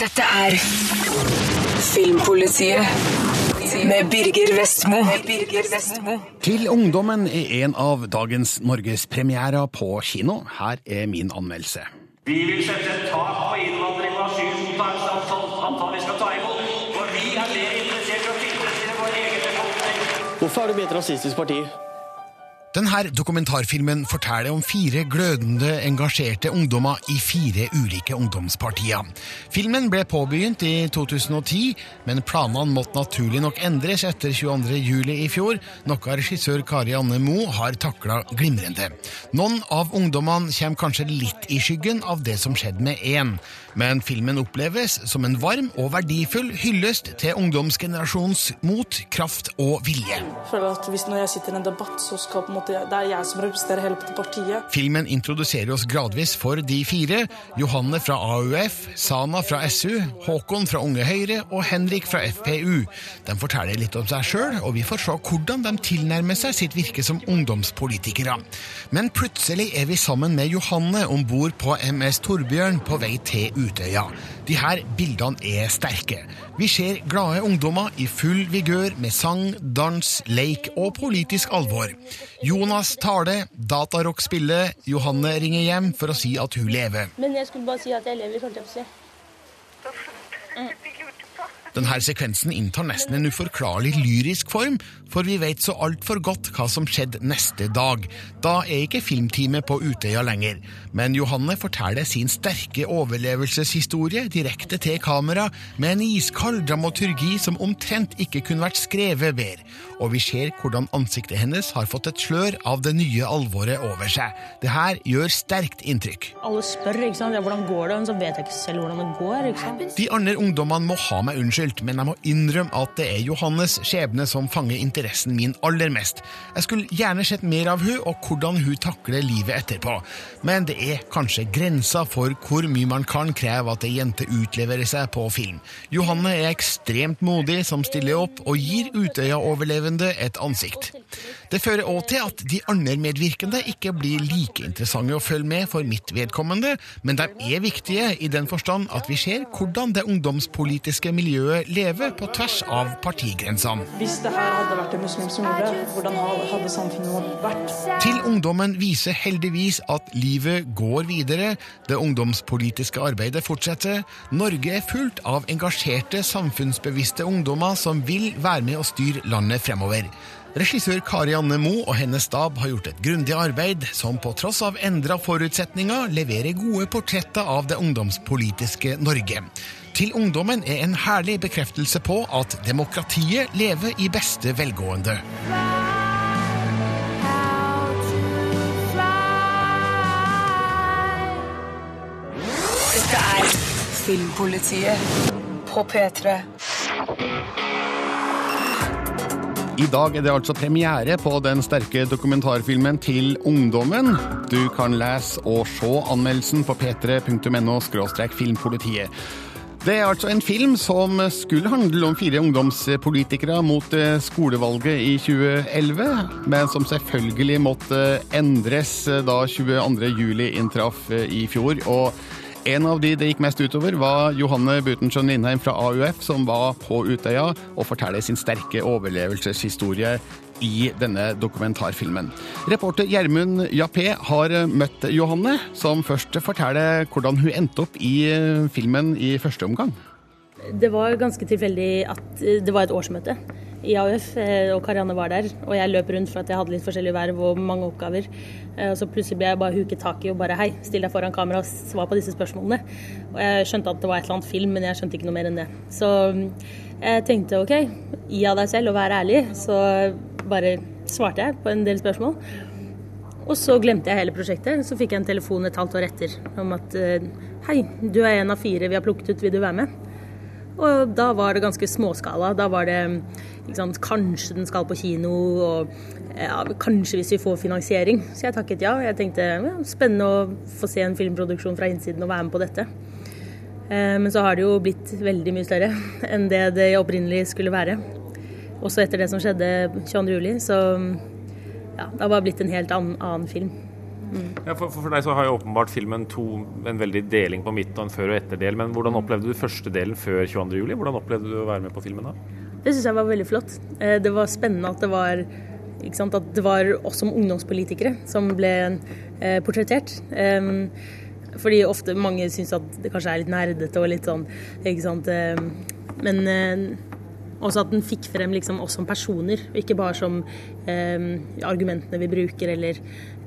Dette er Filmpolitiet med Birger Vestmo. Til ungdommen er en av dagens norgespremierer på kino. Her er min anmeldelse. Vi vil sette et tak på innvandring og asylmottaksantallet vi skal ta imot. For vi er mer interessert i å tilfredsstille vår egen befolkning. Hvorfor er du blitt et rasistisk parti? Denne dokumentarfilmen forteller om fire glødende, engasjerte ungdommer i fire ulike ungdomspartier. Filmen ble påbegynt i 2010, men planene måtte naturlig nok endres etter 22. juli i fjor, noe regissør Kari Anne Moe har takla glimrende. Noen av ungdommene kommer kanskje litt i skyggen av det som skjedde med én, men filmen oppleves som en varm og verdifull hyllest til ungdomsgenerasjonens mot, kraft og vilje. Jeg føler at hvis Når jeg sitter i en debatt, så skal på en måte, det er jeg som representerer hele partiet. Filmen introduserer oss gradvis for de fire. Johanne fra AUF, Sana fra SU, Håkon fra Unge Høyre og Henrik fra FPU. De forteller litt om seg sjøl, og vi får se hvordan de tilnærmer seg sitt virke som ungdomspolitikere. Men plutselig er vi sammen med Johanne om bord på MS Torbjørn på vei til Utøya. De her bildene er sterke. Vi ser glade ungdommer i full vigør med sang, dans, leik og politisk alvor. Jonas taler, datarock spiller, Johanne ringer hjem for å si at hun lever. Men jeg skulle bare si at jeg lever, holdt jeg på å si. Denne sekvensen inntar nesten en uforklarlig lyrisk form, for vi vet så altfor godt hva som skjedde neste dag. Da er ikke filmteamet på Utøya lenger, men Johanne forteller sin sterke overlevelseshistorie direkte til kamera, med en iskald dramaturgi som omtrent ikke kunne vært skrevet bedre. Og vi ser hvordan ansiktet hennes har fått et slør av det nye alvoret over seg. Det her gjør sterkt inntrykk. Alle spør ikke sant? Ja, hvordan går det, men så vet jeg ikke selv hvordan det går. ikke sant? De andre ungdommene må ha meg unnskyldt, men jeg må innrømme at det er Johannes skjebne som fanger interessen min aller mest. Jeg skulle gjerne sett mer av hun og hvordan hun takler livet etterpå, men det er kanskje grensa for hvor mye man kan kreve at ei jente utleverer seg på film. Johanne er ekstremt modig som stiller opp og gir Utøya-overlevende et ansikt. Det fører òg til at de andre medvirkende ikke blir like interessante å følge med for mitt vedkommende, men de er viktige i den forstand at vi ser hvordan det ungdomspolitiske miljøet lever på tvers av partigrensene. Hvis det her hadde vært en muslim som gjorde det, hvordan hadde samfunnet vært? Til ungdommen viser heldigvis at livet går videre, det ungdomspolitiske arbeidet fortsetter. Norge er fullt av engasjerte, samfunnsbevisste ungdommer som vil være med å styre landet fremover. Regissør Kari Anne Moe og hennes stab har gjort et grundig arbeid som på tross av endra forutsetninger leverer gode portretter av det ungdomspolitiske Norge. Til ungdommen er en herlig bekreftelse på at demokratiet lever i beste velgående. Dette er Filmpolitiet på P3. I dag er det altså premiere på den sterke dokumentarfilmen Til ungdommen. Du kan lese og se anmeldelsen på p3.no filmpolitiet. Det er altså en film som skulle handle om fire ungdomspolitikere mot eh, skolevalget i 2011, men som selvfølgelig måtte endres da 22. juli inntraff eh, i fjor. og en av de det gikk mest utover, var Johanne Butenschøn Lindheim fra AUF, som var på Utøya og forteller sin sterke overlevelseshistorie i denne dokumentarfilmen. Reporter Gjermund Jappé har møtt Johanne, som først forteller hvordan hun endte opp i filmen i første omgang. Det var ganske tilfeldig at det var et årsmøte i AUF, og Karianne var der. Og jeg løp rundt for at jeg hadde litt forskjellige verv og mange oppgaver. Og så plutselig ble jeg bare huket tak i og bare hei, still deg foran kamera og svar på disse spørsmålene. Og jeg skjønte at det var et eller annet film, men jeg skjønte ikke noe mer enn det. Så jeg tenkte OK, gi av deg selv og vær ærlig. Så bare svarte jeg på en del spørsmål. Og så glemte jeg hele prosjektet. Så fikk jeg en telefon et halvt år etter om at hei, du er en av fire vi har plukket ut, vil du være med? Og da var det ganske småskala. Da var det sant, kanskje den skal på kino, og ja, kanskje hvis vi får finansiering. Så jeg takket ja. Jeg tenkte ja, spennende å få se en filmproduksjon fra innsiden og være med på dette. Eh, men så har det jo blitt veldig mye større enn det det opprinnelig skulle være. Også etter det som skjedde 22.07. Så ja, det har bare blitt en helt annen, annen film. Ja, for, for deg så har jo åpenbart filmen to, en veldig deling på midt og en før- og etterdel. Men hvordan opplevde du første delen før 22.07? Hvordan opplevde du å være med på filmen da? Det syns jeg var veldig flott. Eh, Det var spennende at det var, at det var oss som ungdomspolitikere som ble eh, portrettert. Fordi ofte mange syns at det kanskje er litt nerdete og litt sånn, ikke sant. Men eh, også at den fikk frem liksom oss som personer, ikke bare som eh, argumentene vi bruker eller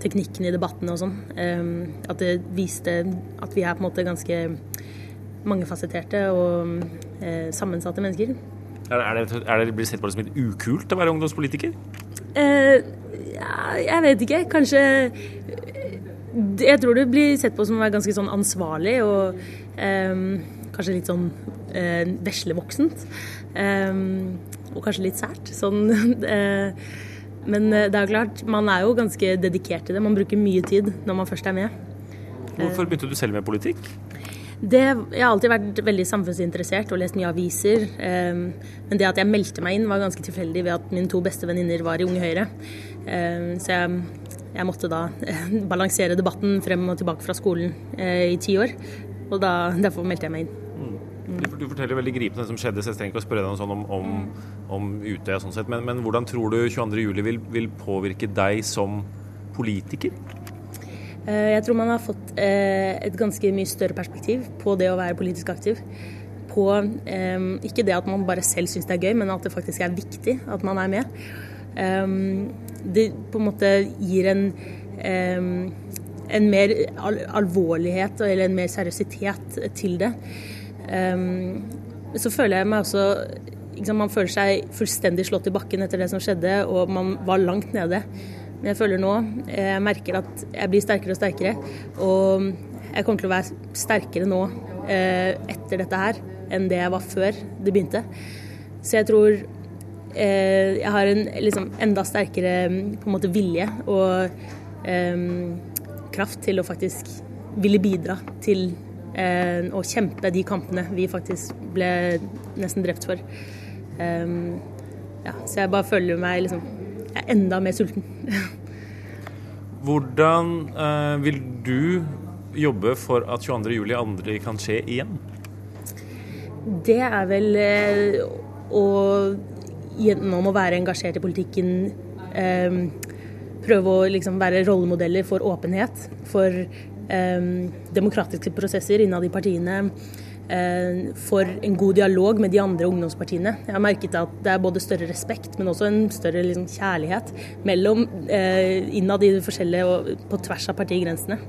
teknikken i debatten og sånn. Eh, At det viste at vi er på en måte ganske mangefasetterte og eh, sammensatte mennesker. Er, er, det, er det blir sett på det som litt ukult å være ungdomspolitiker? Eh, ja, jeg vet ikke. Kanskje eh, Jeg tror du blir sett på som å være ganske sånn ansvarlig og um, kanskje litt sånn uh, veslevoksent. Um, og kanskje litt sært. Sånn uh, Men eh, det er jo klart, man er jo ganske dedikert til det. Man bruker mye tid når man først er med. Hvorfor begynte du selv med politikk? Det, jeg har alltid vært veldig samfunnsinteressert og lest mye aviser. Eh, men det at jeg meldte meg inn, var ganske tilfeldig ved at mine to beste venninner var i Unge Høyre. Eh, så jeg, jeg måtte da eh, balansere debatten frem og tilbake fra skolen eh, i ti år. Og da, derfor meldte jeg meg inn. Du, du forteller veldig gripende det som skjedde, så jeg trenger ikke å spørre deg sånn om, om, om Utøya. Sånn sett. Men, men hvordan tror du 22.07 vil, vil påvirke deg som politiker? Eh, Jeg tror man har fått et ganske mye større perspektiv på det å være politisk aktiv. På eh, ikke det at man bare selv syns det er gøy, men at det faktisk er viktig at man er med. Det på en måte gir en en mer al alvorlighet eller en mer seriøsitet til det. Så føler jeg meg også liksom, Man føler seg fullstendig slått i bakken etter det som skjedde, og man var langt nede. Men jeg føler nå Jeg merker at jeg blir sterkere og sterkere. Og jeg kommer til å være sterkere nå eh, etter dette her enn det jeg var før det begynte. Så jeg tror jeg har en liksom, enda sterkere på en måte vilje og eh, kraft til å faktisk ville bidra til eh, å kjempe de kampene vi faktisk ble nesten drept for. Eh, ja, så jeg bare føler meg liksom jeg er enda mer sulten. Hvordan eh, vil du jobbe for at 22.07 aldri kan skje igjen? Det er vel eh, å gjennom å være engasjert i politikken eh, prøve å liksom være rollemodeller for åpenhet, for eh, demokratiske prosesser innad i partiene, eh, for en god dialog med de andre ungdomspartiene. Jeg har merket at det er både større respekt, men også en større liksom, kjærlighet mellom eh, innad i de forskjellige og på tvers av partigrensene,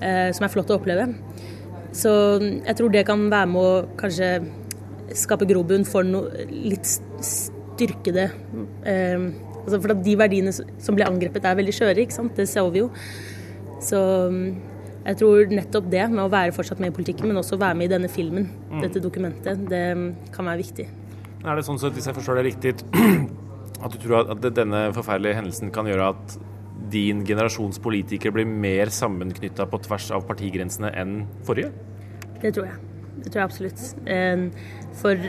eh, som er flott å oppleve. Så jeg tror det kan være med å kanskje skape grobunn for noe litt styrkede eh, altså For de verdiene som ble angrepet, er veldig skjøre, ikke sant. Det ser vi jo. Så jeg tror nettopp det med å være fortsatt med i politikken, men også være med i denne filmen, dette dokumentet, det kan være viktig. Er det sånn at hvis jeg forstår det riktig, at du tror at denne forferdelige hendelsen kan gjøre at din generasjons politikere blir mer sammenknytta på tvers av partigrensene enn forrige? Det tror jeg. Det tror jeg absolutt. Eh, For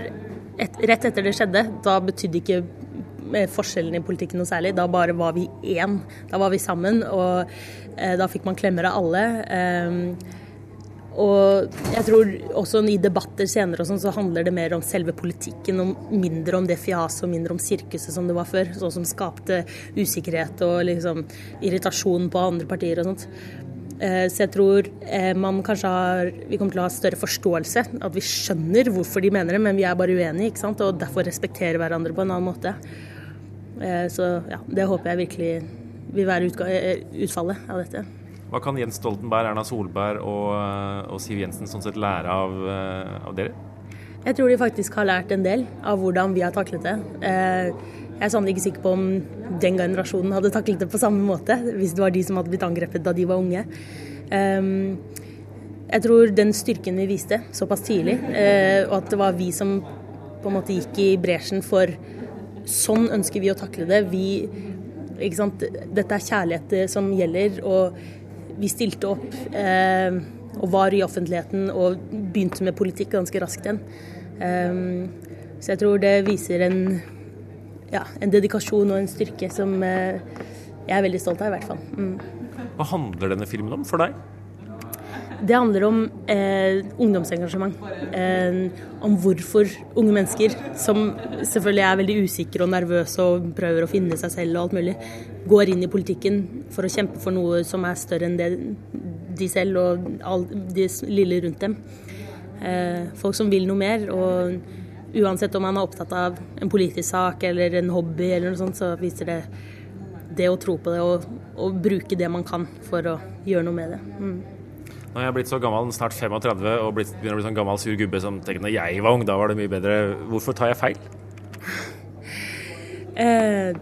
et, rett etter det skjedde, da betydde ikke eh, forskjellen i politikken noe særlig. Da bare var vi én. Da var vi sammen, og eh, da fikk man klemmer av alle. Eh, Og jeg tror også i debatter senere og sånn, så handler det mer om selve politikken, og mindre om det fjaset og mindre om sirkuset som det var før. Sånn som skapte usikkerhet og liksom irritasjon på andre partier og sånt. Eh, Så jeg tror eh, man kanskje har Vi kommer til å ha større forståelse. At vi skjønner hvorfor de mener det, men vi er bare uenige, ikke sant. Og derfor respekterer hverandre på en annen måte. Eh, Så ja, det håper jeg virkelig vil være utfallet av dette. Hva kan Jens Stoltenberg, Erna Solberg og, og Siv Jensen sånn sett lære av, av dere? Jeg tror de faktisk har lært en del av hvordan vi har taklet det. Jeg er sannelig ikke sikker på om den generasjonen hadde taklet det på samme måte, hvis det var de som hadde blitt angrepet da de var unge. Ehm, Jeg tror den styrken vi viste såpass tidlig, eh, og at det var vi som på en måte gikk i bresjen for sånn ønsker vi å takle det. Vi? Dette er kjærlighet som gjelder, og vi stilte opp eh, og var i offentligheten og begynte med politikk ganske raskt igjen. Um, så jeg tror det viser en, ja, en dedikasjon og en styrke som eh, jeg er veldig stolt av, i hvert fall. Mm. Hva handler denne filmen om for deg? Det handler om eh, ungdomsengasjement. Eh, om hvorfor unge mennesker, som selvfølgelig er veldig usikre og nervøse og prøver å finne seg selv og alt mulig, går inn i politikken for å kjempe for noe som er større enn det de selv og all, de lille rundt dem. Eh, folk som vil noe mer. og Uansett om man er opptatt av en politisk sak eller en hobby, eller noe sånt, så viser det det å tro på det og, og bruke det man kan for å gjøre noe med det. Mm. Nå er jeg blitt så gammel, snart 35, og blitt, begynner å bli sånn gammel sur gubbe som tenker når jeg var ung, da var det mye bedre. Hvorfor tar jeg feil? Eh,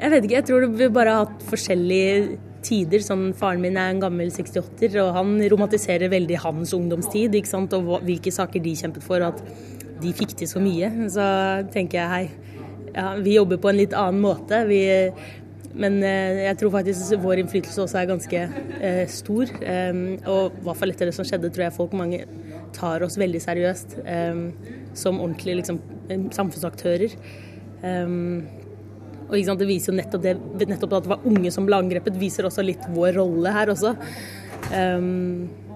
jeg vet ikke, jeg tror vi bare har hatt forskjellige tider. Sånn, faren min er en gammel 68-er, og han romantiserer veldig hans ungdomstid. ikke sant? Og hvilke saker de kjempet for, og at de fikk til så mye. Så tenker jeg hei, ja, vi jobber på en litt annen måte. Vi, men eh, jeg tror faktisk vår innflytelse også er ganske eh, stor. Eh, og i hvert fall etter det som skjedde, tror jeg folk mange tar oss veldig seriøst eh, som ordentlige liksom, samfunnsaktører. Um, og Det viser jo nettopp, det, nettopp at det var unge som ble angrepet, viser også litt vår rolle her også. Um,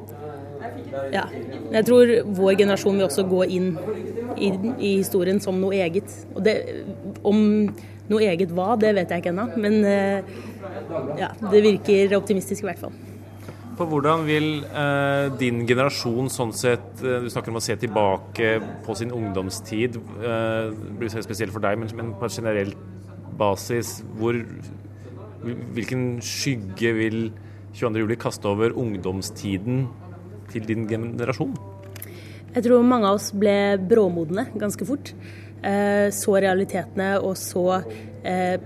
ja. Jeg tror vår generasjon vil også gå inn i, i historien som noe eget. Det, om noe eget hva, det vet jeg ikke ennå, men uh, ja, det virker optimistisk i hvert fall. På hvordan vil eh, din generasjon sånn sett eh, Du snakker om å se tilbake på sin ungdomstid. Eh, det blir spesielt for deg, men, men på et generelt basis, hvor, hvilken skygge vil 22.07 kaste over ungdomstiden til din generasjon? Jeg tror mange av oss ble bråmodne ganske fort. Eh, så realitetene og så eh,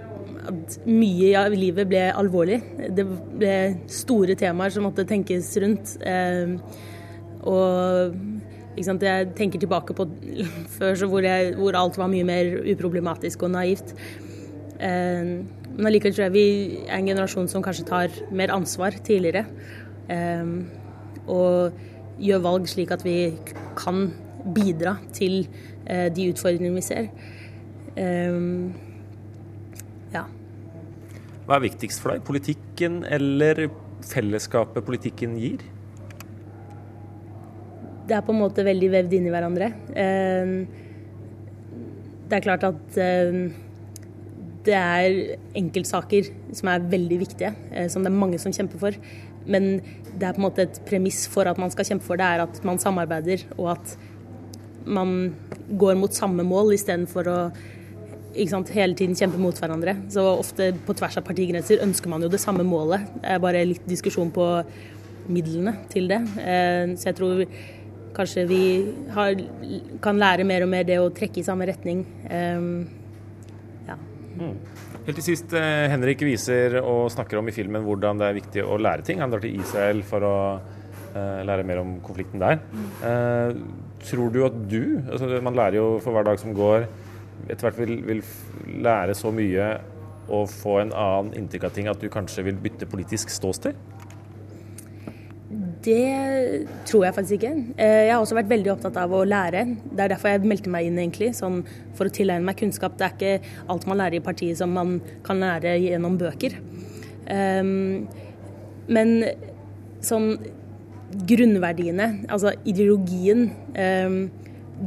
at mye av livet ble alvorlig. Det ble store temaer som måtte tenkes rundt. Eh, og jeg tenker tilbake på før hvor, jeg, hvor alt var mye mer uproblematisk og naivt. Men allikevel tror jeg vi er en generasjon som kanskje tar mer ansvar tidligere. Og gjør valg slik at vi kan bidra til eh, de utfordringene vi ser. Ja. Hva er viktigst for deg? Politikken eller fellesskapet politikken gir? Det er på en måte veldig vevd inn i hverandre. Det er klart at det er enkeltsaker som er veldig viktige, eh, som det er mange som kjemper for. Men det er på en måte et premiss for at man skal kjempe for det, er at man samarbeider, og at man går mot samme mål istedenfor å sant, hele tiden kjempe mot hverandre. Så ofte på tvers av partigrenser ønsker man jo det samme målet. Det er bare litt diskusjon på midlene til det. Eh, så jeg tror kanskje vi har, kan lære mer og mer det å trekke i samme retning. Ja. Mm. Helt til sist, eh, Henrik viser og snakker om i filmen hvordan det er viktig å lære ting. Han drar til Israel for å uh, lære mer om konflikten der. Uh, tror du at du altså Man lærer jo for hver dag som går, etter hvert vil, vil lære så mye og få en annen inntrykk av ting at du kanskje vil bytte politisk ståsted? Det tror jeg faktisk ikke. Eh, jeg har også vært veldig opptatt av å lære. Det er derfor jeg meldte meg inn, egentlig, sånn for å tilegne meg kunnskap. Det er ikke alt man lærer i partiet som man kan lære gjennom bøker. Ehm, men sånn grunnverdiene, altså ideologien, ehm,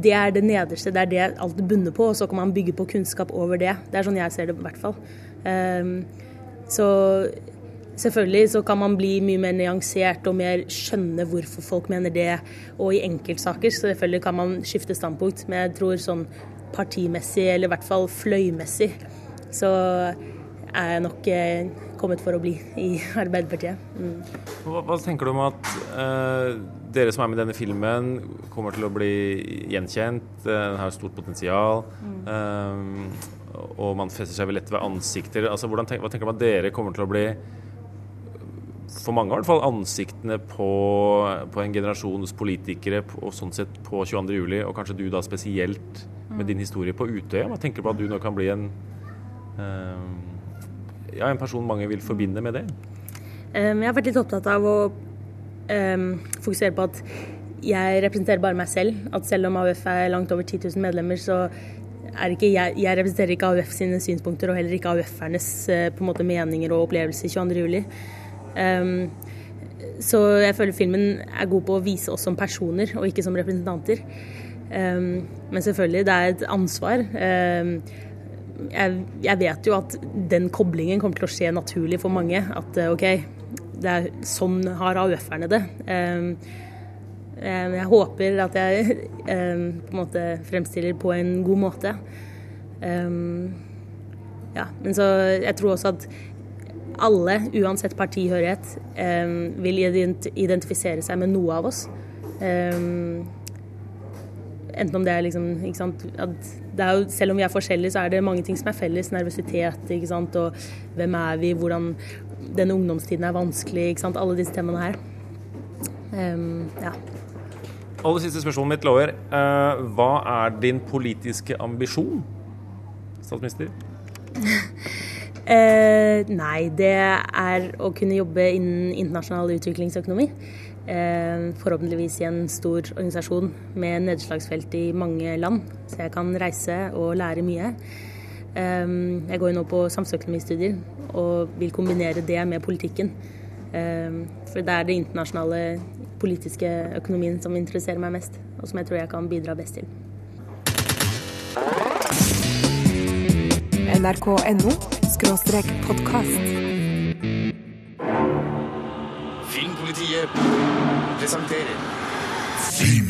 det er det nederste. Det er det alt bunner på, og så kan man bygge på kunnskap over det. Det er sånn jeg ser det, i hvert fall. Ehm, så Selvfølgelig så kan man bli mye mer nyansert og mer skjønne hvorfor folk mener det. Og i enkeltsaker selvfølgelig kan man skifte standpunkt, men jeg tror sånn partimessig, eller i hvert fall fløymessig, så er jeg nok eh, kommet for å bli i Arbeiderpartiet. Mm. Hva, hva, tenker du om at eh, dere som er med i denne filmen, kommer til å bli gjenkjent? Den har stort potensial. Mm. Eh, og man fester seg vel lett ved ansikter. Altså, hvordan, hva tenker du om at dere kommer til å bli for mange i hvert fall ansiktene på, på en generasjons politikere og sånn sett på 22.07, og kanskje du da spesielt med din historie på Utøya. Hva tenker du på at du nå kan bli en, uh, ja, en person mange vil forbinde med det? Jeg har vært litt opptatt av å um, fokusere på at jeg representerer bare meg selv. At selv om AUF er langt over 10 000 medlemmer, så er ikke jeg, jeg representerer ikke AUF sine synspunkter og heller ikke AUF-ernes uh, meninger og opplevelser 22.07. Um, så jeg føler filmen er god på å vise oss som personer, og ikke som representanter. Um, men selvfølgelig, det er et ansvar. Um, jeg, vet jo at den koblingen kommer til å skje naturlig for mange. At OK, det er sånn har AUF-erne det. Jeg håper at jeg på en måte fremstiller på en god måte. Ja, men så jeg tror også at alle, uansett partihørighet, vil identifisere seg med noe av oss. Enten om det er liksom ikke sant, det er jo, Selv om vi er forskjellige, så er det mange ting som er felles. Nervøsitet, ikke sant, og hvem er vi, hvordan denne ungdomstiden er vanskelig, ikke sant. Alle disse temaene her. ja. Aller siste spørsmål mitt, Lover. Uh, hva er din politiske ambisjon, statsminister? uh, nei, det er å kunne jobbe innen internasjonal utviklingsøkonomi. Eh, forhåpentligvis i en stor organisasjon med nedslagsfelt i mange land, så jeg kan reise og lære mye. jeg går jo nå på samfunnsøkonomistudier og vil kombinere det med politikken. for det er det internasjonale politiske økonomien som interesserer meg mest, og som jeg tror jeg kan bidra best til. NRK.no podkast. Filmpolitiet presenterer Filmnytt.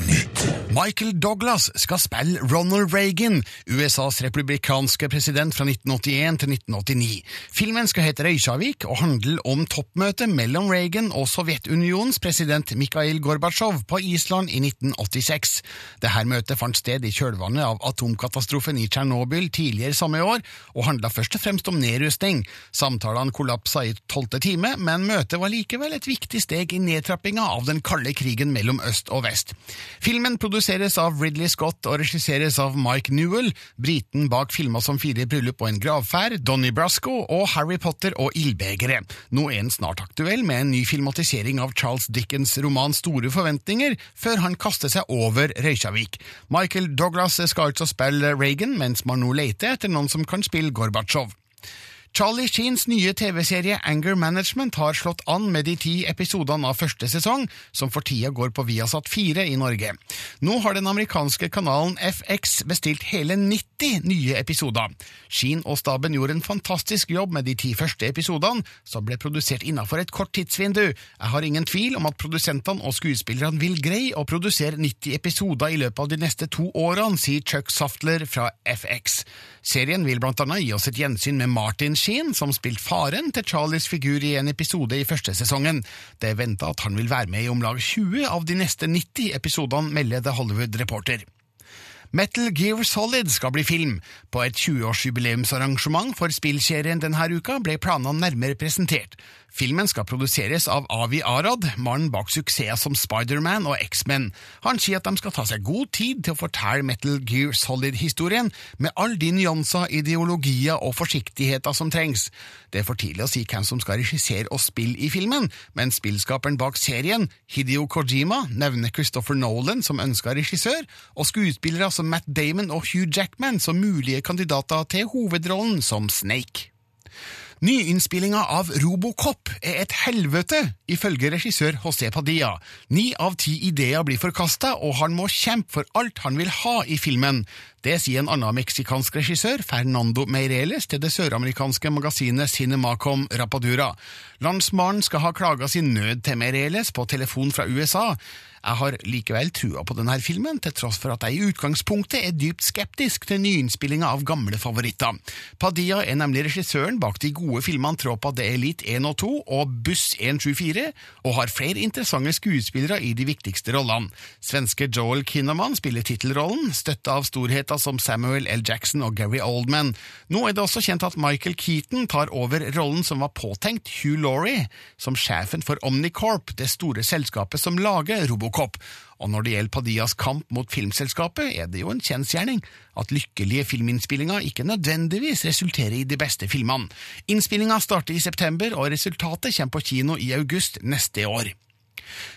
Michael Douglas skal spille Ronald Reagan, USAs republikanske president fra 1981 til 1989. Filmen skal hete Reykjavik og handle om toppmøtet mellom Reagan og Sovjetunionens president Mikhail Gorbatsjov på Island i 1986. Dette møtet fant sted i kjølvannet av atomkatastrofen i Tsjernobyl tidligere samme år, og handla først og fremst om nedrustning. Samtalene kollapsa i tolvte time, men møtet var likevel et viktig steg i nedtrappinga av den kalde krigen mellom øst og vest. Filmen produseres av Ridley Scott og regisseres av Mike Newell, briten bak filmer som Fire bryllup og en gravferd, Donnie Brasco og Harry Potter og Ildbegeret. Nå er han snart aktuell med en ny filmatisering av Charles Dickens' roman Store forventninger, før han kaster seg over Reykjavik. Michael Douglas skal altså spille Reagan, mens man nå leter etter noen som kan spille Gorbatsjov. Charlie Sheens nye TV-serie Anger Management har slått an med de ti episodene av første sesong, som for tida går på Viasat 4 i Norge. Nå har den amerikanske kanalen FX bestilt hele 90 nye episoder. Sheen og staben gjorde en fantastisk jobb med de ti første episodene, som ble produsert innafor et kort tidsvindu. Jeg har ingen tvil om at produsentene og skuespillerne vil greie å produsere 90 episoder i løpet av de neste to årene, sier Chuck Softler fra FX. Serien vil blant annet gi oss et gjensyn med Martin Sheen, som spilte faren til Charlies figur i en episode i første sesongen. Det er venta at han vil være med i om lag 20 av de neste 90 episodene, melder The Hollywood Reporter. Metal Gear Solid skal bli film. På et 20-årsjubileumsarrangement for spillserien denne uka ble planene nærmere presentert. Filmen skal produseres av Avi Arad, mannen bak suksesser som Spiderman og X-Men. Han sier at de skal ta seg god tid til å fortelle Metal Gear Solid-historien, med alle de nyanser, ideologier og forsiktigheter som trengs. Det er for tidlig å si hvem som skal regissere og spille i filmen, men spillskaperen bak serien, Hidio Kojima, nevner Christopher Nolan som ønska regissør, og skuespillere som Matt Damon og Hugh Jackman som mulige kandidater til hovedrollen som Snake. Nyinnspillinga av Robocop er et helvete, ifølge regissør José Padilla. Ni av ti ideer blir forkasta, og han må kjempe for alt han vil ha i filmen. Det sier en annen meksikansk regissør, Fernando Meireles, til det søramerikanske magasinet Cinemacom Rapadura. Landsmannen skal ha klaga sin nød til Meireles på telefon fra USA. Jeg har likevel trua på denne filmen, til tross for at jeg i utgangspunktet er dypt skeptisk til nyinnspillinga av gamle favoritter. Padilla er nemlig regissøren bak de gode filmene Tropa de Elite 1 og 2 og Buss 174, og har flere interessante skuespillere i de viktigste rollene. Svenske Joel Kinnaman spiller tittelrollen, støtta av storheter som Samuel L. Jackson og Gary Oldman. Nå er det også kjent at Michael Keaton tar over rollen som var påtenkt Hugh Laurie, som sjefen for Omnicorp, det store selskapet som lager Robocop. Robocop, og når det gjelder Padillas kamp mot filmselskapet, er det jo en kjensgjerning at lykkelige filminnspillinger ikke nødvendigvis resulterer i de beste filmene. Innspillinga starter i september, og resultatet kommer på kino i august neste år.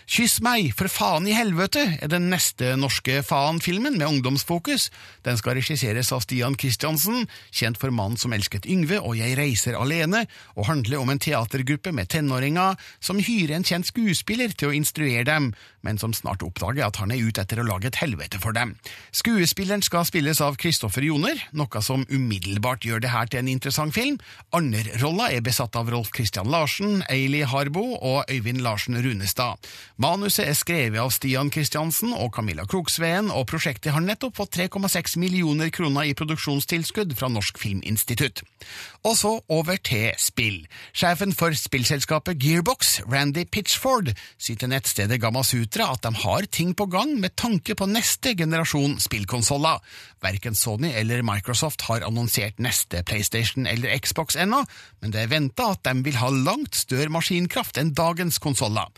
Kyss meg, for faen i helvete er den neste norske Faen-filmen med ungdomsfokus. Den skal regisseres av Stian Kristiansen, kjent for Mannen som elsket Yngve og Jeg reiser alene, og handler om en teatergruppe med tenåringer som hyrer en kjent skuespiller til å instruere dem, men som snart oppdager at han er ute etter å lage et helvete for dem. Skuespilleren skal spilles av Kristoffer Joner, noe som umiddelbart gjør det her til en interessant film. Anderrolla er besatt av Rolf Christian Larsen, Eili Harbo og Øyvind Larsen Runestad. Manuset er skrevet av Stian Kristiansen og Camilla Kroksveen, og prosjektet har nettopp fått 3,6 millioner kroner i produksjonstilskudd fra Norsk Filminstitutt. Og så over til spill. Sjefen for spillselskapet Gearbox, Randy Pitchford, sier til nettstedet Gamasutra at de har ting på gang med tanke på neste generasjon spillkonsoller. Verken Sony eller Microsoft har annonsert neste PlayStation eller Xbox ennå, men det er venta at de vil ha langt større maskinkraft enn dagens konsoller.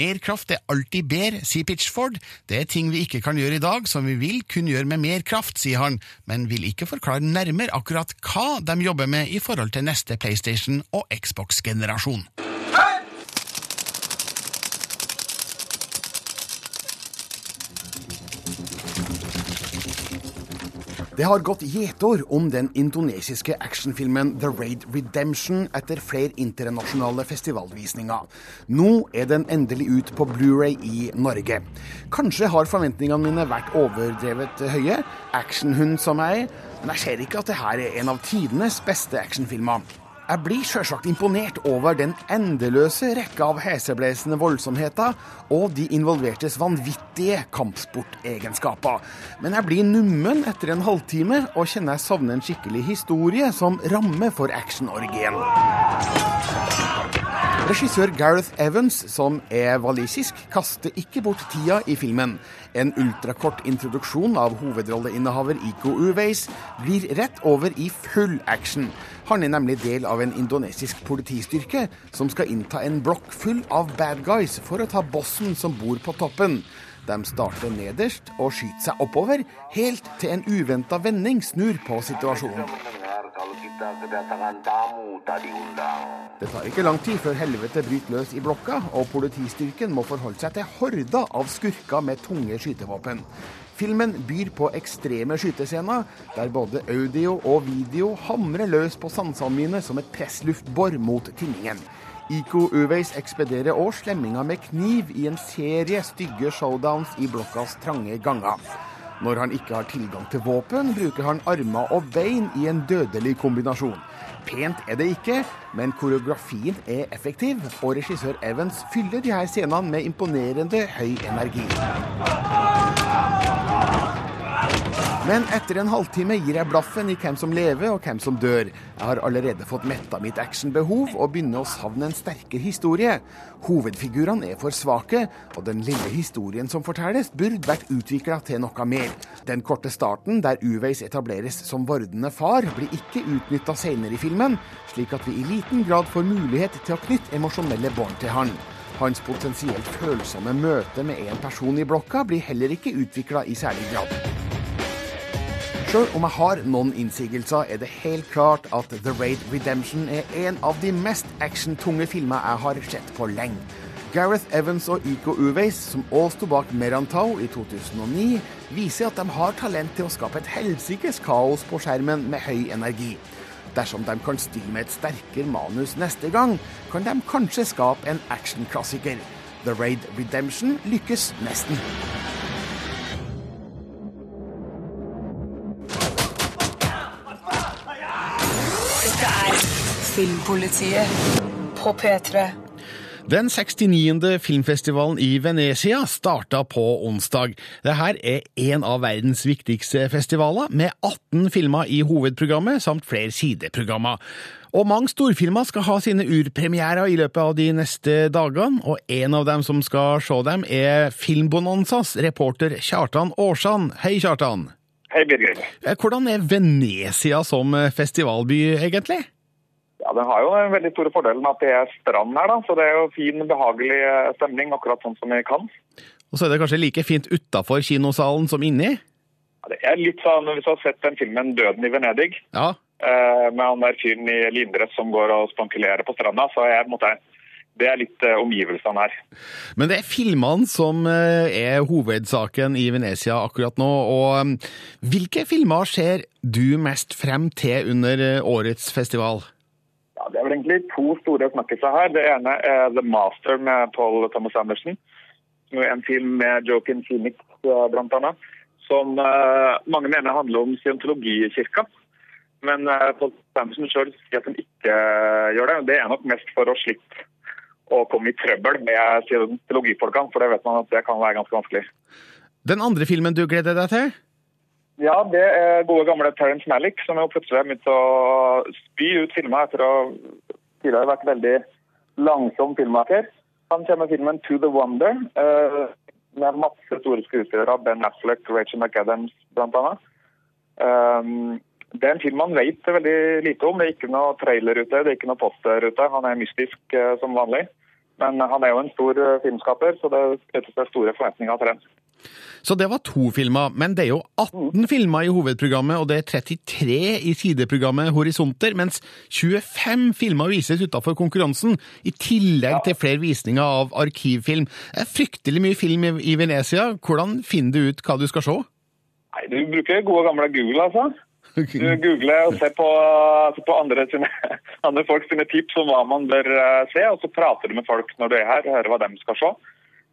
Mer kraft er alltid bedre, sier Pitchford. Det er ting vi ikke kan gjøre i dag som vi vil kunne gjøre med mer kraft, sier han, men vil ikke forklare nærmere akkurat hva de jobber med i forhold til neste PlayStation og Xbox-generasjon. Det har gått gjetord om den indonesiske actionfilmen The Raid Redemption etter flere internasjonale festivalvisninger. Nå er den endelig ut på Blu-ray i Norge. Kanskje har forventningene mine vært overdrevet høye, actionhund som jeg er, men jeg ser ikke at dette er en av tidenes beste actionfilmer. Jeg blir sjølsagt imponert over den endeløse rekka av heseblesende voldsomheter og de involvertes vanvittige kampsportegenskaper. Men jeg blir nummen etter en halvtime og kjenner jeg savner en skikkelig historie som ramme for actionorgien. Regissør Gareth Evans, som er walisisk, kaster ikke bort tida i filmen. En ultrakort introduksjon av hovedrolleinnehaver Iko Uveis blir rett over i full action. Han er nemlig del av en indonesisk politistyrke som skal innta en blokk full av bad guys for å ta bossen som bor på toppen. De starter nederst og skyter seg oppover, helt til en uventa vending snur på situasjonen. Det tar ikke lang tid før helvete bryter løs i blokka, og politistyrken må forholde seg til horder av skurker med tunge skytevåpen. Filmen byr på ekstreme skytescener, der både audio og video hamrer løs på sansene mine som et pressluftbor mot tinningen. Iko Uveis ekspederer òg slemminger med kniv i en serie stygge showdowns i blokkas trange ganger. Når han ikke har tilgang til våpen, bruker han armer og bein i en dødelig kombinasjon. Pent er det ikke, men koreografien er effektiv, og regissør Evans fyller de her scenene med imponerende høy energi. Men etter en halvtime gir jeg blaffen i hvem som lever og hvem som dør. Jeg har allerede fått metta mitt actionbehov og begynner å savne en sterkere historie. Hovedfigurene er for svake, og den lille historien som fortelles, burde vært utvikla til noe mer. Den korte starten, der Uveis etableres som vordende far, blir ikke utnytta senere i filmen, slik at vi i liten grad får mulighet til å knytte emosjonelle bånd til han. Hans potensielt følsomme møte med en person i blokka blir heller ikke utvikla i særlig grad. Sjøl om jeg har noen innsigelser, er det helt klart at The Raid Redemption er en av de mest actiontunge filmer jeg har sett på lenge. Gareth Evans og Iko Uveis, som òg sto bak Merantau i 2009, viser at de har talent til å skape et helsikes kaos på skjermen med høy energi. Dersom de kan stille med et sterkere manus neste gang, kan de kanskje skape en actionklassiker. The Raid Redemption lykkes nesten. Filmpolitiet på P3. Den 69. filmfestivalen i Venezia starta på onsdag. Dette er en av verdens viktigste festivaler, med 18 filmer i hovedprogrammet samt flere sideprogrammer. Og mange storfilmer skal ha sine urpremierer i løpet av de neste dagene, og en av dem som skal se dem, er Filmbonanzas reporter Kjartan Aarsand. Hei, Kjartan. Hei, Birger. Eh, Hvordan er Venezia som festivalby, egentlig? Ja, Den har jo den veldig store fordelen at det er strand her, da. Så det er jo fin, behagelig eh, stemning, akkurat sånn som vi kan. Og så er det kanskje like fint utafor kinosalen som inni? Ja, det er litt sånn, Hvis du har sett den filmen 'Døden i Venedig', Ja. eh, med han der fyren i lindress som går og spankulerer på stranda, så er måte det er litt eh, omgivelsene her. Men det er filmene som er hovedsaken i Venezia akkurat nå. og Hvilke filmer ser du mest frem til under årets festival? Det er vel egentlig to store snakkiser her. Det ene er The Master med Paul Thomas er en film med Joaquin Phoenix bl.a. blant annet. Som eh, mange mener handler om scientologikirka. Men eh, Paul Thomas Anderson sjøl sier at han ikke eh, gjør det. Det er nok mest for å slippe å komme i trøbbel med scientologifolkene, for det vet man at det kan være ganske vanskelig. Den andre filmen du gleder deg til? Ja, det er gode gamle Terence Malick, som jo plutselig har begynt å spy ut filmer etter å tidligere vært veldig langsom filmmaker. Han kommer med filmen To the Wonder, uh, med masse store skuespillere. Ben Affleck, Rachel McAdams annet. Um, det er en film man vet veldig lite om. Det er ikke noe trailer ute, det er ikke noe poster ute. Han er mystisk uh, som vanlig. Men han er jo en stor eh, filmskaper, så det er store forventninger til den. Så det var to filmer, men det er jo 18 filmer i hovedprogrammet, og det er 33 i sideprogrammet Horisonter, mens 25 filmer vises utenfor konkurransen, i tillegg til flere visninger av arkivfilm. Det er fryktelig mye film i Venezia. Hvordan finner du ut hva du skal se? Nei, Du bruker gode gamle Google, altså. Du googler og ser på, ser på andre, sine, andre folk sine tips om hva man bør eh, se, og så prater du med folk når du er her og hører hva de skal se.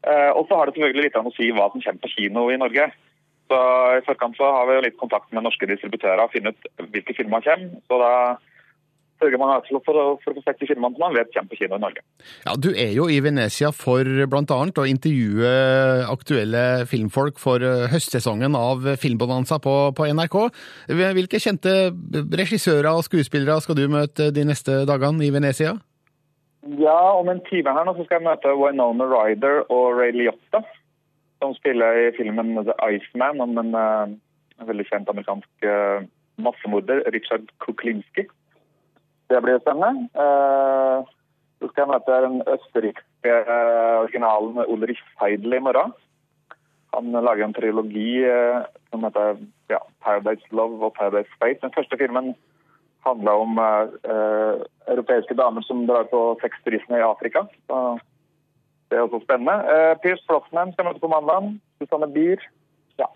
Eh, Og så har det selvfølgelig litt an å si hva som kommer på kino i Norge. Så I forkant så har vi jo litt kontakt med norske distributører og finne ut hvilke filmer kommer. Så da sørger man altså for, for å få sett de filmene som man vet kommer på kino i Norge. Ja, Du er jo i Venezia for annet å intervjue aktuelle filmfolk for eh, høstsesongen av Filmbonanza på, på NRK. Hvilke kjente regissører og skuespillere skal du møte de neste dagene i Venezia? Ja, om en time her nå så skal jeg møte Winona Ryder og Ray Liotta, som spiller i filmen The Iceman om en, uh, veldig kjent amerikansk uh, massemorder, Richard Kuklinski. Det blir spennende. Uh, så skal jeg møte den østerrikske originalen Ulrich Seidel i morgen. Han lager en trilogi som heter ja, Paradise Love og Paradise Space. Den første filmen handla om eh, eh, europeiske damer som drar på sexturisme i Afrika. Så det er også spennende. Eh, Pierce Flossman skal møte på mandag. Susanne Bier. Ja,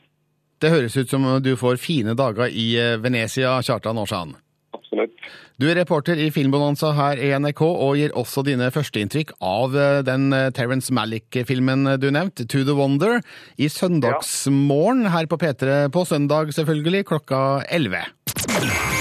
Det høres ut som du får fine dager i eh, Venezia, Kjartan Aarsand. absolutt. Du er reporter i Filmbonanza her i NRK, og gir også dine førsteinntrykk av eh, den Terence Malick-filmen du nevnte, To the Wonder, i søndagsmorgen her på P3 på søndag, selvfølgelig, klokka 11.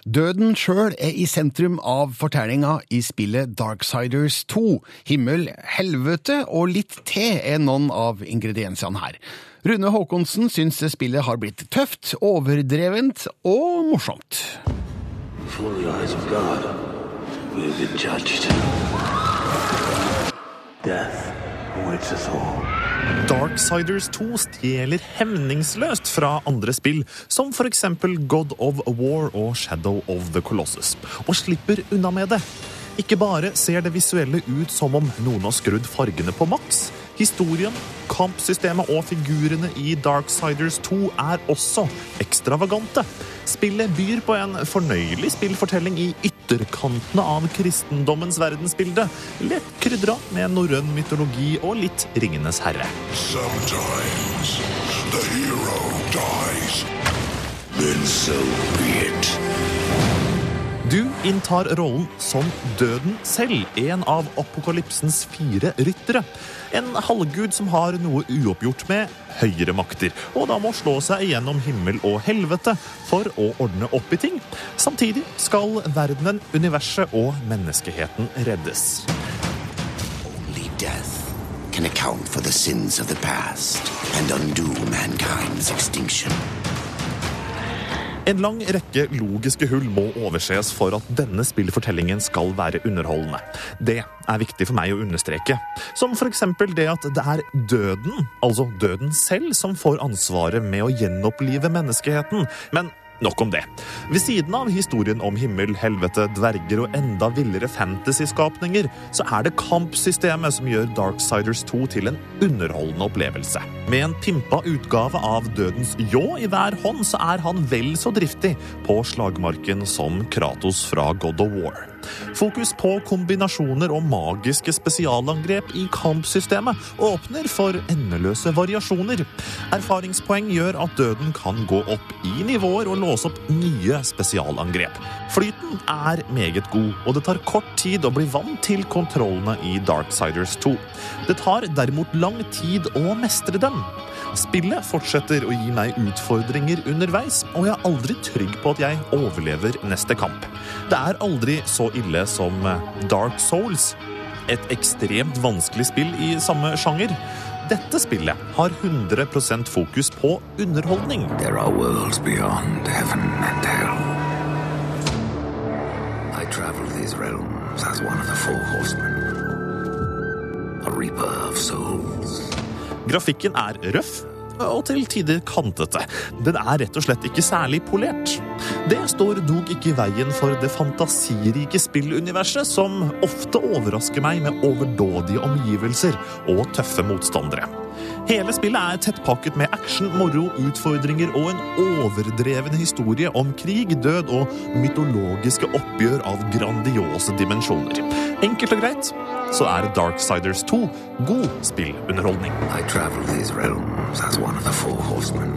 P3. Døden sjøl er i sentrum av fortellinga i spillet Darksiders 2. Himmel, helvete og litt te er noen av ingrediensene her. Rune Haakonsen syns spillet har blitt tøft, overdrevent og morsomt. Before the eyes of God, we have been judged. Death awaits us all. Darksiders 2 stjeler hemningsløst fra andre spill, som eksempel God of War og Shadow of the Colossus, og slipper unna med det. Ikke bare ser det visuelle ut som om noen har skrudd fargene på maks. Historien, kampsystemet og figurene i Darksiders 2 er også ekstravagante. Spillet byr på en fornøyelig spillfortelling i ytterkantene av kristendommens verdensbilde, lett krydra med norrøn mytologi og litt Ringenes herre. Sometimes the hero dies. Then so be it. Du inntar rollen som døden selv, en av apokalypsens fire ryttere. En halvgud som har noe uoppgjort med høyere makter, og da må slå seg igjennom himmel og helvete for å ordne opp i ting. Samtidig skal verdenen, universet og menneskeheten reddes. Only death can account for the sins of the past and undo mankind's extinction. En lang rekke logiske hull må overses for at denne spillfortellingen skal være underholdende. Det er viktig for meg å understreke. Som eksempel det at det er døden, altså døden selv, som får ansvaret med å gjenopplive menneskeheten. Men nok om det. Ved siden av historien om himmel, helvete, dverger og enda villere fantasyskapninger, så er det kampsystemet som gjør Darksiders 2 til en underholdende opplevelse. Med en pimpa utgave av Dødens ljå i hver hånd, så er han vel så driftig på slagmarken som Kratos fra God of War. Fokus på kombinasjoner og magiske spesialangrep i kampsystemet åpner for endeløse variasjoner. Erfaringspoeng gjør at døden kan gå opp i nivåer og låse opp nye spesialangrep. Flyten er meget god, og det tar kort tid å bli vant til kontrollene i Darksiders 2. Det tar derimot lang tid å mestre dem. Spillet fortsetter å gi meg utfordringer underveis, og jeg er aldri trygg på at jeg overlever neste kamp. Det er aldri så ille som Dark Souls, et ekstremt vanskelig spill i samme sjanger. Dette spillet har 100% fokus på underholdning. There are worlds beyond heaven and hell. I travel these realms as one of the four horsemen. A reaper of souls. Grafikken er røff og til tider kantete. Den er rett og slett ikke særlig polert. Det står dog ikke i veien for det fantasirike spilluniverset, som ofte overrasker meg med overdådige omgivelser og tøffe motstandere. Hele spillet er tettpakket med action, moro, utfordringer og en overdreven historie om krig, død og mytologiske oppgjør av grandiose dimensjoner. Enkelt og greit så er Darksiders 2 god spillunderholdning. I travel these realms as one of the four horsemen.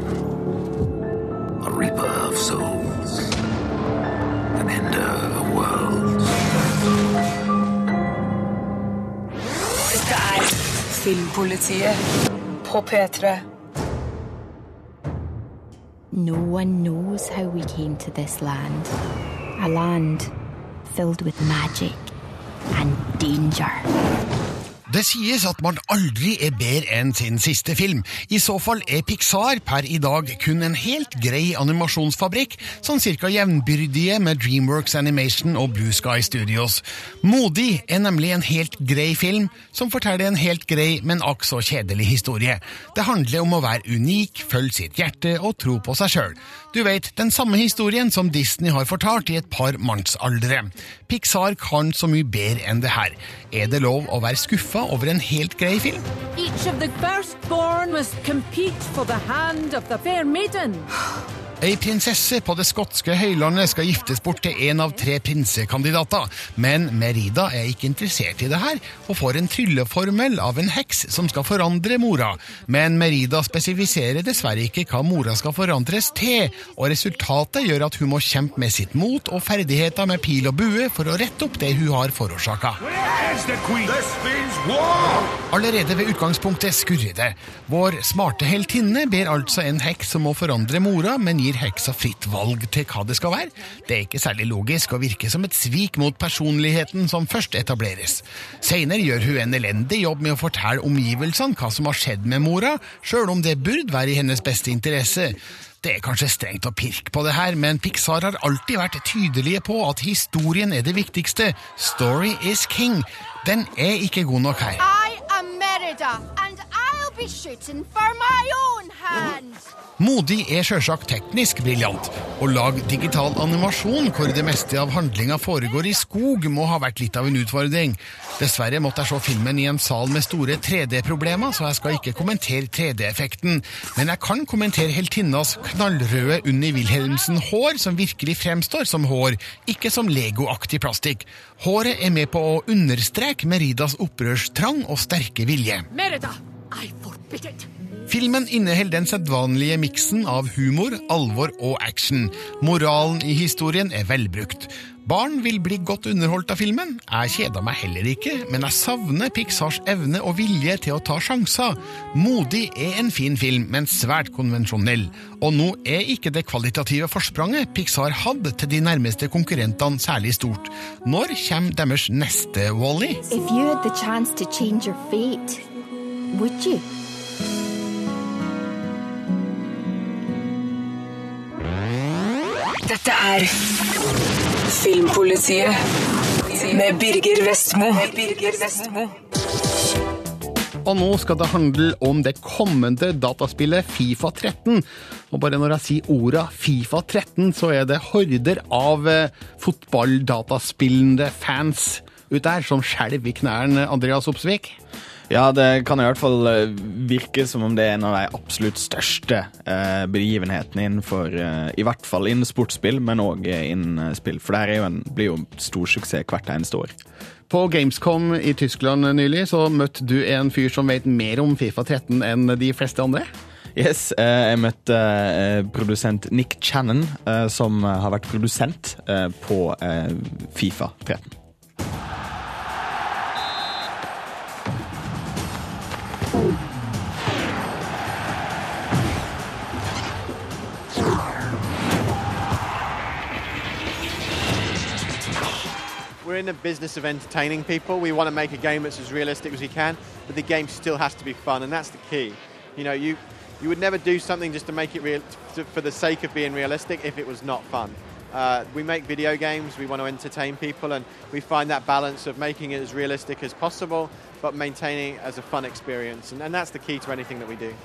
A reaper of souls. An ender of worlds. Dette er Filmpolitiet på P3. No one knows how we came to this land. A land filled with magic and danger. Det sies at man aldri er bedre enn sin siste film. I så fall er Pixar per i dag kun en helt grei animasjonsfabrikk, sånn cirka jevnbyrdige med Dreamworks Animation og Blue Sky Studios. Modig er nemlig en helt grei film, som forteller en helt grei, men akk så kjedelig historie. Det handler om å være unik, følge sitt hjerte og tro på seg sjøl. Du vet, den samme historien som Disney har fortalt i et par mannsaldre. Pixar kan så mye bedre enn det her. Er det lov å være skuffa over en helt grei film? Each of the firstborn must compete for the hand of the fair maiden. Ei prinsesse på det skotske høylandet skal giftes bort til en av tre prinsekandidater, men Merida er ikke interessert i det her, og får en trylleformel av en heks som skal forandre mora. Men Merida spesifiserer dessverre ikke hva mora skal forandres til, og resultatet gjør at hun må kjempe med sitt mot og ferdigheter med pil og bue for å rette opp det hun har forårsaka. Allerede ved utgangspunktet skurrer det. Vår smarte heltinne ber altså en heks som må forandre mora, men gir heksa fritt valg til hva det skal være. Det er ikke særlig logisk og virker som et svik mot personligheten som først etableres. Seinere gjør hun en elendig jobb med å fortelle omgivelsene hva som har skjedd med mora, sjøl om det burde være i hennes beste interesse. Det er kanskje strengt å pirke på det her, men Pixar har alltid vært tydelige på at historien er det viktigste. Story is king. Den er ikke god nok her. I and I'll be shooting for my own hand. Modig er sjølsagt teknisk briljant. Å lage digital animasjon hvor det meste av handlinga foregår i skog, må ha vært litt av en utfordring. Dessverre måtte jeg se filmen i en sal med store 3D-problemer, så jeg skal ikke kommentere 3D-effekten. Men jeg kan kommentere heltinnas knallrøde Unni Wilhelmsen-hår, som virkelig fremstår som hår, ikke som legoaktig plastikk. Håret er med på å understreke Meridas opprørstrang og sterke vilje. Merida, I forbid it. Filmen inneholder den sedvanlige miksen av humor, alvor og action. Moralen i historien er velbrukt. Barn vil bli godt underholdt av filmen. Jeg kjeda meg heller ikke, men jeg savner Pixars evne og vilje til å ta sjanser. Modig er en fin film, men svært konvensjonell. Og nå er ikke det kvalitative forspranget Pixar hadde til de nærmeste konkurrentene særlig stort. Når kommer deres neste Wally? -E? you had the chance to change your fate, would you? Dette er Filmpolitiet med Birger Vestmo. Og nå skal det handle om det kommende dataspillet Fifa 13. Og bare når jeg sier orda Fifa 13, så er det horder av eh, fotballdataspillende fans ut der som skjelver i knærne, Andreas Opsvik. Ja, det kan i hvert fall eh, virke som om det er en av de absolutt største eh, begivenhetene innenfor eh, I hvert fall innen sportsspill, men òg innen eh, spill. For det er jo en, blir jo stor suksess hvert eneste år. På Gamescom i Tyskland nylig så møtte du en fyr som vet mer om Fifa 13 enn de fleste andre. Yes, eh, jeg møtte produsent Nick Channon, som har vært produsent på Fifa 13. We're in the business of entertaining people. We want to make a game that's as realistic as we can, but the game still has to be fun, and that's the key. You know, you you would never do something just to make it real to, for the sake of being realistic if it was not fun. Uh, we make video games. We want to entertain people, and we find that balance of making it as realistic as possible, but maintaining it as a fun experience, and, and that's the key to anything that we do.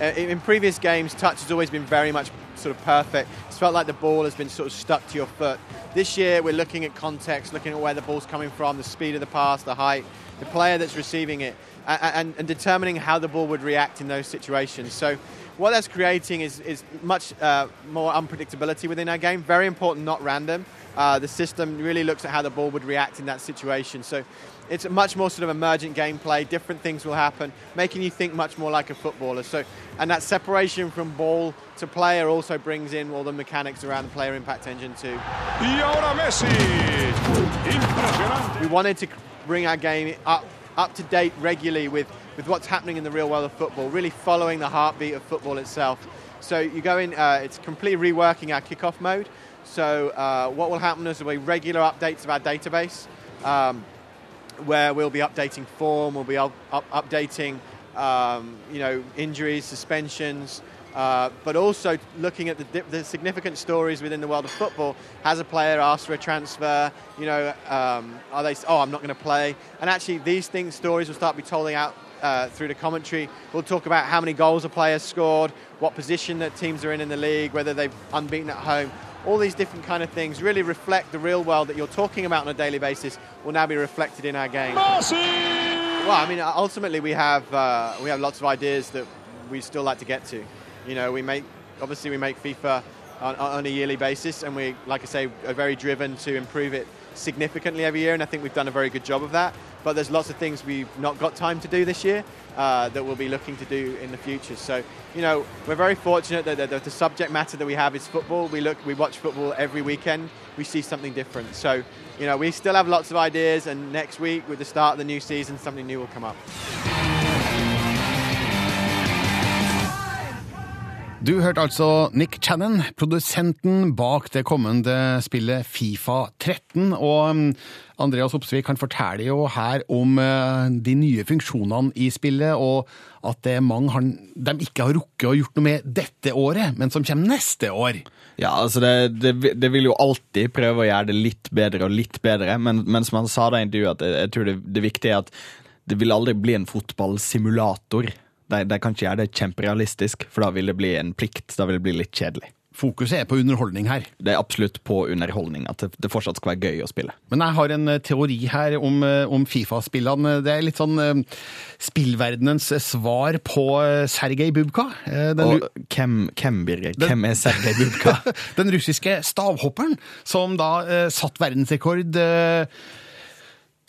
Uh, in previous games, touch has always been very much sort of perfect. It's felt like the ball has been sort of stuck to your foot. This year, we're looking at context, looking at where the ball's coming from, the speed of the pass, the height, the player that's receiving it, and, and determining how the ball would react in those situations. So, what that's creating is, is much uh, more unpredictability within our game. Very important, not random. Uh, the system really looks at how the ball would react in that situation. So, it's a much more sort of emergent gameplay. Different things will happen, making you think much more like a footballer. So, and that separation from ball to player also brings in all the mechanics around the player impact engine too. Y ahora Messi. We wanted to bring our game up up to date regularly with, with what's happening in the real world of football, really following the heartbeat of football itself. So you go in, uh, it's completely reworking our kickoff mode. So uh, what will happen is there'll be regular updates of our database, um, where we'll be updating form, we'll be up, up, updating, um, you know, injuries, suspensions, uh, but also looking at the, the significant stories within the world of football. Has a player asked for a transfer? You know, um, are they? Oh, I'm not going to play. And actually, these things, stories will start be told out uh, through the commentary. We'll talk about how many goals a player scored, what position that teams are in in the league, whether they've unbeaten at home. All these different kind of things really reflect the real world that you're talking about on a daily basis. Will now be reflected in our game. Well, I mean, ultimately we have uh, we have lots of ideas that we still like to get to. You know, we make obviously we make FIFA on, on a yearly basis, and we, like I say, are very driven to improve it significantly every year, and I think we've done a very good job of that. But there's lots of things we've not got time to do this year uh, that we'll be looking to do in the future. So, you know, we're very fortunate that the, the, the subject matter that we have is football. We look, we watch football every weekend. We see something different. So, you know, we still have lots of ideas, and next week, with the start of the new season, something new will come up. Du hørte altså Nick Channon, produsenten bak det kommende spillet Fifa 13. Og um, Andreas Opsvik kan fortelle jo her om uh, de nye funksjonene i spillet, og at det er mange han, de ikke har rukket å gjort noe med dette året, men som kommer neste år. Ja, altså det, det, det vil jo alltid prøve å gjøre det litt bedre og litt bedre, men, men som han sa da i intervjuet, jeg, jeg tror det, det viktige er at det vil aldri bli en fotballsimulator. De, de kan ikke gjøre det kjemperealistisk, for da vil det bli en plikt. Da vil det bli litt kjedelig. Fokuset er på underholdning her. Det er absolutt på underholdning. At det, fortsatt skal være gøy å spille. Men jeg har en eh, teori her om, eh, om Fifa-spillene. Det er litt sånn eh, spillverdenens svar på Sergej Bubka. Den Og hvem, hvem Birger? Hvem er Sergej Bubka? Den russiske stavhopperen som da eh, satt verdensrekord eh,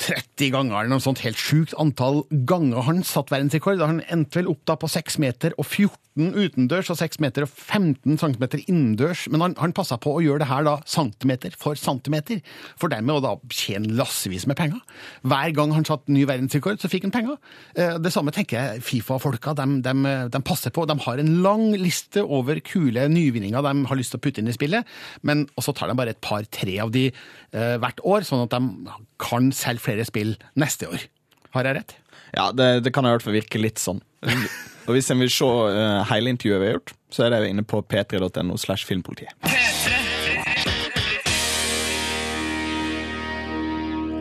30 ganger eller noe sånt helt sjukt antall ganger han satt verdensrekord. Han endte vel opp da på 6 meter og 14 utendørs og 6 meter og 15 centimeter innendørs. Men han, han passa på å gjøre det her da centimeter for centimeter, for dermed å da tjene lassevis med penger. Hver gang han satt ny verdensrekord, så fikk han penger. Eh, Det samme tenker jeg Fifa-folka. De, de, de passer på. De har en lang liste over kule nyvinninger de har lyst til å putte inn i spillet, men så tar de bare et par-tre av de eh, hvert år, sånn at de kan selge flere spill neste år. Har jeg rett? Ja, det, det kan i hvert fall virke litt sånn. Og hvis en vil se uh, hele intervjuet vi har gjort, så er det inne på p3.no slash filmpolitiet.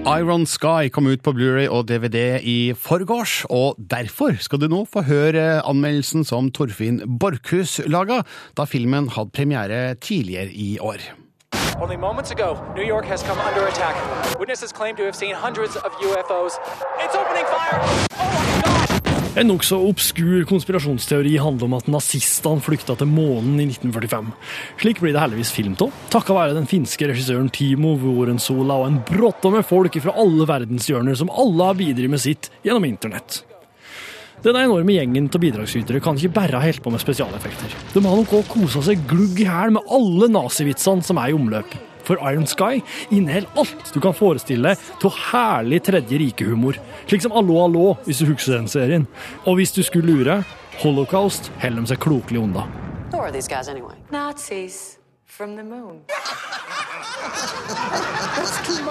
Iron Sky kom ut på Blu-ray og DVD i forgårs, og derfor skal du nå få høre anmeldelsen som Torfinn Borchhus laga da filmen hadde premiere tidligere i år. Only moments ago, New York has come under attack. Witnesses claim to have seen hundreds of UFOs. It's opening fire! En nokså obskur konspirasjonsteori handler om at nazistene flykta til månen i 1945. Slik blir det heldigvis film av, takka være den finske regissøren Timo Vuorensola og en bråtta med folk fra alle verdenshjørner som alle har bidratt med sitt gjennom internett. Den enorme gjengen av bidragsytere kan ikke bare helt på med spesialeffekter. De har nok òg kosa seg glugg i hæl med alle nazivitsene som er i omløp. For Iron Sky inneholder alt du kan forestille deg av herlig tredje rike-humor. Slik som Allo Allo, hvis du husker den serien. Og hvis du skulle lure, Holocaust holder de seg klokelig unna. Who are these guys anyway? Nazis from the moon.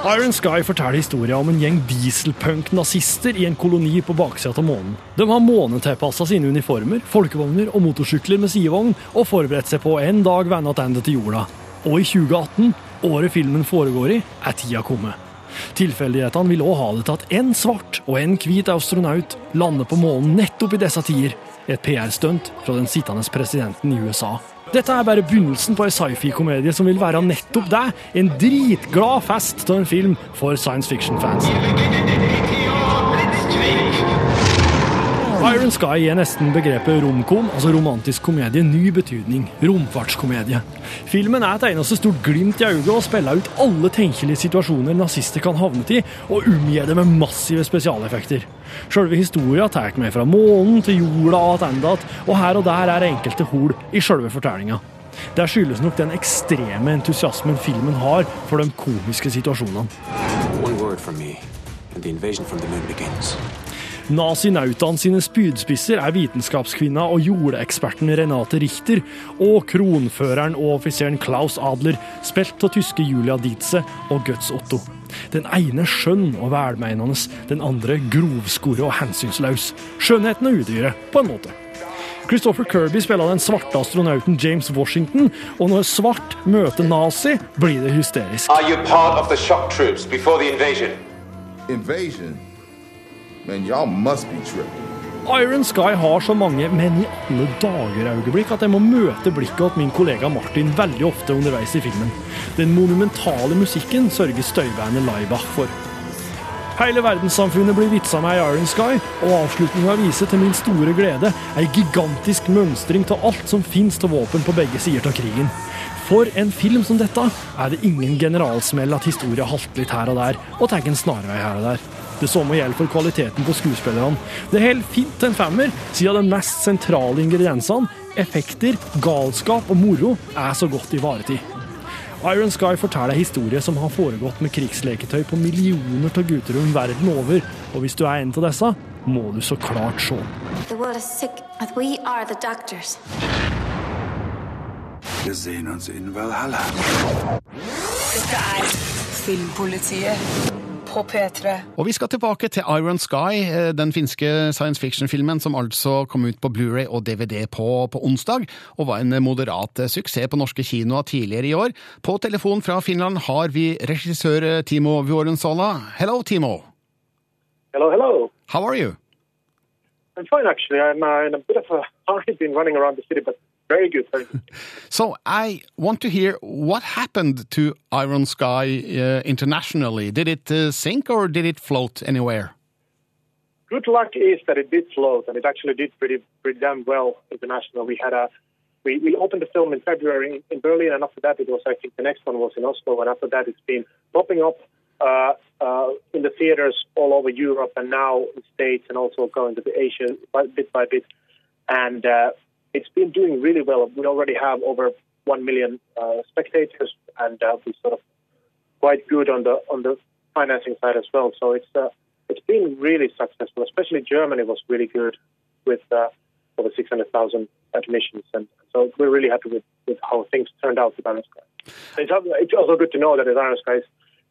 Iron Sky forteller historien om en gjeng dieselpunk-nazister i en koloni på baksida av månen. De har månetilpassa sine uniformer, folkevogner og motorsykler med sidevogn, og forberedt seg på en dag vende tilbake til jorda. Og i 2018, året filmen foregår i, er tida kommet. Tilfeldighetene vil òg ha det til at en svart og en hvit astronaut lander på månen nettopp i disse tider. Et PR-stunt fra den sittende presidenten i USA. Dette er bare begynnelsen på en sci-fi-komedie som vil være nettopp det. En dritglad fest av en film for science fiction-fans. Iron Sky gir nesten begrepet romkom, altså romantisk komedie, ny betydning. Romfartskomedie. Filmen er et eneste stort glimt i øyet og spiller ut alle tenkelige situasjoner nazister kan havne i, og omgir det med massive spesialeffekter. Selve historia tar meg fra månen til jorda og tilbake, og her og der er enkelte hol i selve fortellinga. Det skyldes nok den ekstreme entusiasmen filmen har for de komiske situasjonene. One word from me, and the invasion from the. Nazinautaene sine spydspisser er vitenskapskvinna og jordeksperten Renate Richter og kronføreren og offiseren Klaus Adler, spilt av tyske Julia Dietze og Guts Otto. Den ene skjønn og velmeinende, den andre grovskore og hensynsløs. Skjønnheten og udyret, på en måte. Christopher Kirby spiller den svarte astronauten James Washington, og når svart møter nazi, blir det hysterisk. Are you part of the shock troops before the invasion? Invasion? Man, y'all must be tripping. Iron Sky har så mange men i alle dager-øyeblikk at jeg må møte blikket til min kollega Martin veldig ofte underveis i filmen. Den monumentale musikken sørger støybandet Laibach for. Hele verdenssamfunnet blir vitsa med i Iron Sky, og avslutninga viser til min store glede ei gigantisk mønstring av alt som finnes av våpen på begge sider av krigen. For en film som dette er det ingen generalsmell at historia halter litt her og der, og tar en snarvei her og der. Det samme gjelder for kvaliteten på skuespillerne. Det holder fint til en femmer, siden de mest sentrale ingrediensene, effekter, galskap og moro, er så godt ivaretatt. Iron Sky forteller en historie som har foregått med krigsleketøy på millioner av gutterom verden over, og hvis du er en av disse, må du så klart se. The world is sick, but we are the doctors. Wir sehen uns in Valhalla. Dette er Filmpolitiet på P3. Og vi skal tilbake til Iron Sky, eh, den finske science fiction-filmen som altså kom ut på Blu-ray og DVD på, på onsdag, og var en moderat eh, suksess på norske kinoer tidligere i år. På telefon fra Finland har vi regissør eh, Timo Vuorensola. Hello, Timo. Hello, hello. How are you? I'm fine, actually. I'm uh, in a bit of a hurry. Been running around the city, but very good, very good. So I want to hear what happened to Iron Sky uh, internationally. Did it uh, sink or did it float anywhere? Good luck is that it did float, and it actually did pretty pretty damn well internationally. We had a we, we opened the film in February in, in Berlin, and after that, it was I think the next one was in Oslo, and after that, it's been popping up uh, uh, in the theaters all over Europe, and now in States, and also going to the Asia bit by bit, and uh, it's been doing really well. We already have over one million uh, spectators, and uh, we're sort of quite good on the on the financing side as well. So it's uh, it's been really successful. Especially Germany was really good with uh, over 600,000 admissions, and so we're really happy with, with how things turned out with Iron Sky. It's, also good to know that at Iron Sky,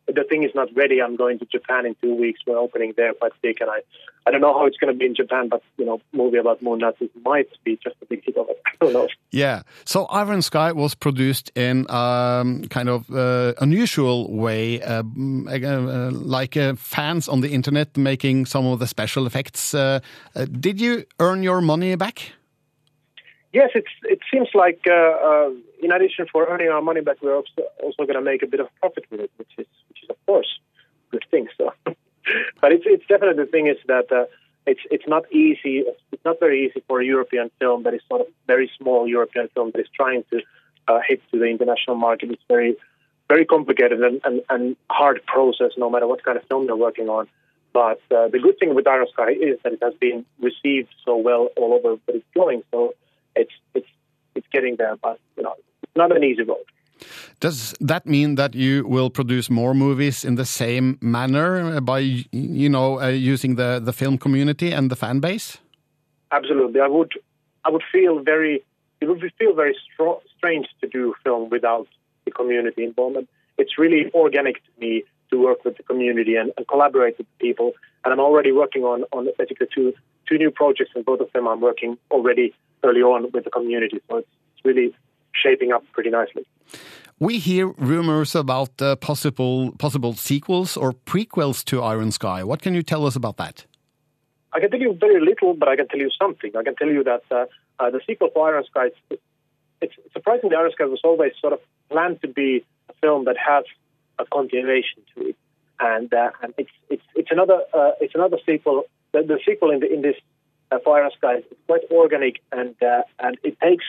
the thing is not ready. I'm going to Japan in two weeks. We're opening there quite big, and I, I don't know how it's going to be in Japan, but you know, movie about moon Nazis might be just a big hit of it. I don't know. Yeah. So Iron Sky was produced in um, kind of uh, unusual way, uh, uh, like uh, fans on the internet making some of the special effects. Uh, uh, did you earn your money back? Yes, it's, it seems like uh, uh, in addition for earning our money back, we're also, also going to make a bit of profit with it, which is, which is of course, good thing. So, but it's, it's definitely the thing is that uh, it's it's not easy. It's not very easy for a European film that is sort of very small European film that is trying to uh, hit to the international market. It's very very complicated and, and, and hard process, no matter what kind of film you're working on. But uh, the good thing with Iron Sky is that it has been received so well all over that it's going. So getting there, but you know, it's not an easy road. Does that mean that you will produce more movies in the same manner by you know uh, using the the film community and the fan base? Absolutely, I would I would feel very it would feel very strange to do film without the community involvement. It's really organic to me to work with the community and, and collaborate with people. And I'm already working on on basically two two new projects, and both of them I'm working already early on with the community. So it's, it's really shaping up pretty nicely. We hear rumors about uh, possible possible sequels or prequels to Iron Sky. What can you tell us about that? I can tell you very little, but I can tell you something. I can tell you that uh, uh, the sequel for Iron Sky, it's, it's surprisingly, Iron Sky was always sort of planned to be a film that has a continuation to it, and uh, and it's it's it's another uh, it's another sequel. The, the sequel in the in this uh, for Iron Sky is quite organic, and uh, and it takes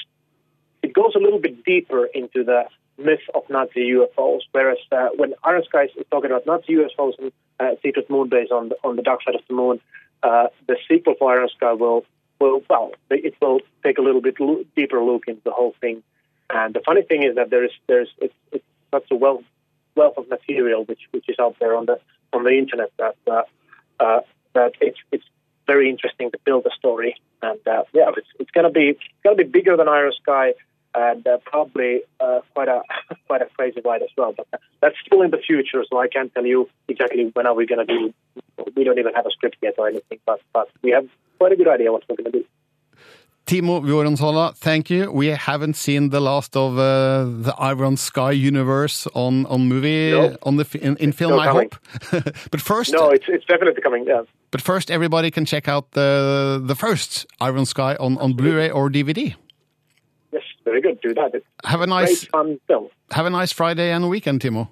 it goes a little bit deeper into the myth of Nazi UFOs. Whereas uh, when Iron Sky is talking about Nazi UFOs and uh, secret moon base on the, on the dark side of the moon, uh, the sequel for Iron Sky will will well it will take a little bit lo- deeper look into the whole thing. And the funny thing is that there is there's it's, it's such a wealth wealth of material which which is out there on the on the internet that uh, uh, that it's it's very interesting to build a story. And uh, yeah, it's it's gonna be it's gonna be bigger than Iron Sky and uh, probably uh, quite a quite a crazy ride as well. But that's still in the future, so I can't tell you exactly when are we going to do. We don't even have a script yet or anything, but but we have quite a good idea what we're going to do. Timo Vuorensala, thank you. We haven't seen the last of uh, the Iron Sky universe on on movie No. on the in, in film. I hope. but first, No, it's it's definitely coming. Yeah. but first, everybody can check out the the first Iron Sky on on Blu-ray or DVD. Very good. Do that. It's Have a nice great fun film, have a nice Friday and weekend, Timo.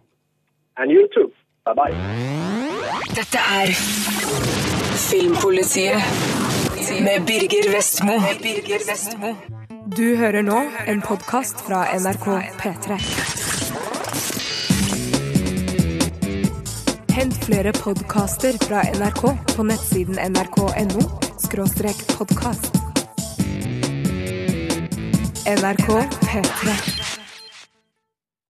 and you too. Bye bye. Dette er Filmpolitiet med Birger Vestmo. Birger Vestmo. Du hører nå en podkast fra NRK P3. Hent flere podkaster fra NRK på nettsiden nrk.no podkast. NRK P3.